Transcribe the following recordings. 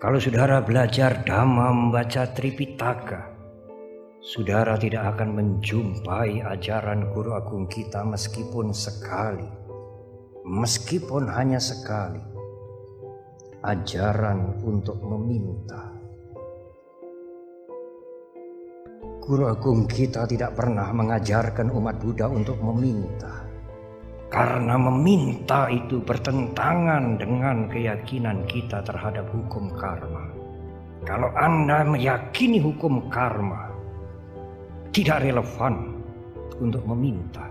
Kalau saudara belajar Dhamma membaca Tripitaka, saudara tidak akan menjumpai ajaran guru agung kita meskipun sekali, meskipun hanya sekali, ajaran untuk meminta. Guru agung kita tidak pernah mengajarkan umat Buddha untuk meminta. Karena meminta itu bertentangan dengan keyakinan kita terhadap hukum karma. Kalau Anda meyakini hukum karma, tidak relevan untuk meminta.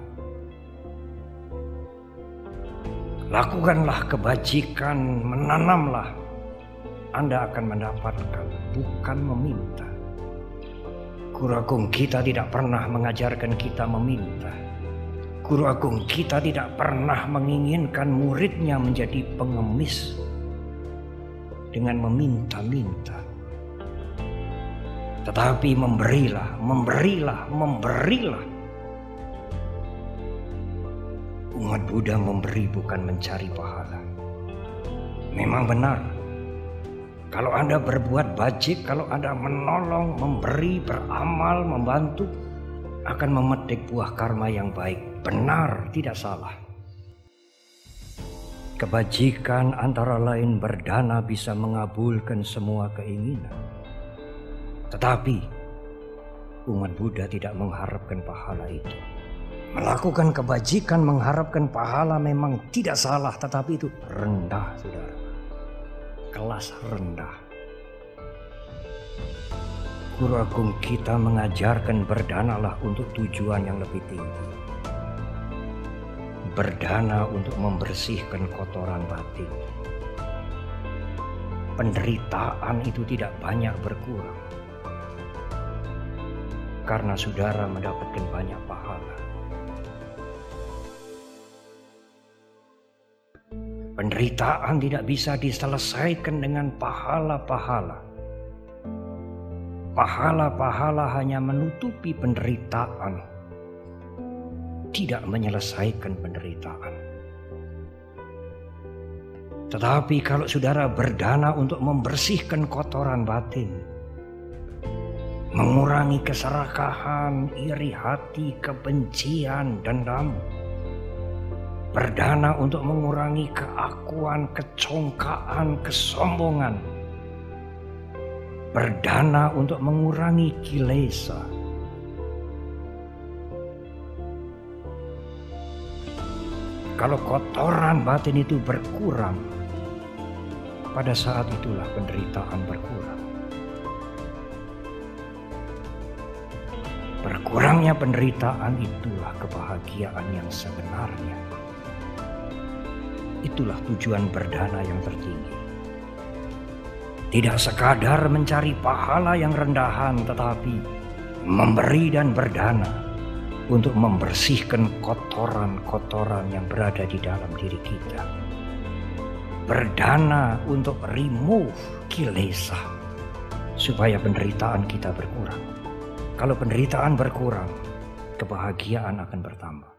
Lakukanlah kebajikan, menanamlah. Anda akan mendapatkan, bukan meminta. Guru kita tidak pernah mengajarkan kita meminta Guru Agung kita tidak pernah menginginkan muridnya menjadi pengemis dengan meminta-minta. Tetapi memberilah, memberilah, memberilah. Umat Buddha memberi bukan mencari pahala. Memang benar. Kalau Anda berbuat bajik, kalau Anda menolong, memberi, beramal, membantu, akan memetik buah karma yang baik benar tidak salah. Kebajikan antara lain berdana bisa mengabulkan semua keinginan. Tetapi umat Buddha tidak mengharapkan pahala itu. Melakukan kebajikan mengharapkan pahala memang tidak salah, tetapi itu rendah, saudara. Kelas rendah. Guru Agung kita mengajarkan berdanalah untuk tujuan yang lebih tinggi berdana untuk membersihkan kotoran batin. Penderitaan itu tidak banyak berkurang karena saudara mendapatkan banyak pahala. Penderitaan tidak bisa diselesaikan dengan pahala-pahala. Pahala-pahala hanya menutupi penderitaan tidak menyelesaikan penderitaan. Tetapi kalau saudara berdana untuk membersihkan kotoran batin, mengurangi keserakahan, iri hati, kebencian, dendam, berdana untuk mengurangi keakuan, kecongkaan, kesombongan, berdana untuk mengurangi kilesa, Kalau kotoran batin itu berkurang, pada saat itulah penderitaan berkurang. Berkurangnya penderitaan itulah kebahagiaan yang sebenarnya. Itulah tujuan berdana yang tertinggi. Tidak sekadar mencari pahala yang rendahan, tetapi memberi dan berdana untuk membersihkan kotoran-kotoran yang berada di dalam diri kita. Berdana untuk remove kilesa supaya penderitaan kita berkurang. Kalau penderitaan berkurang, kebahagiaan akan bertambah.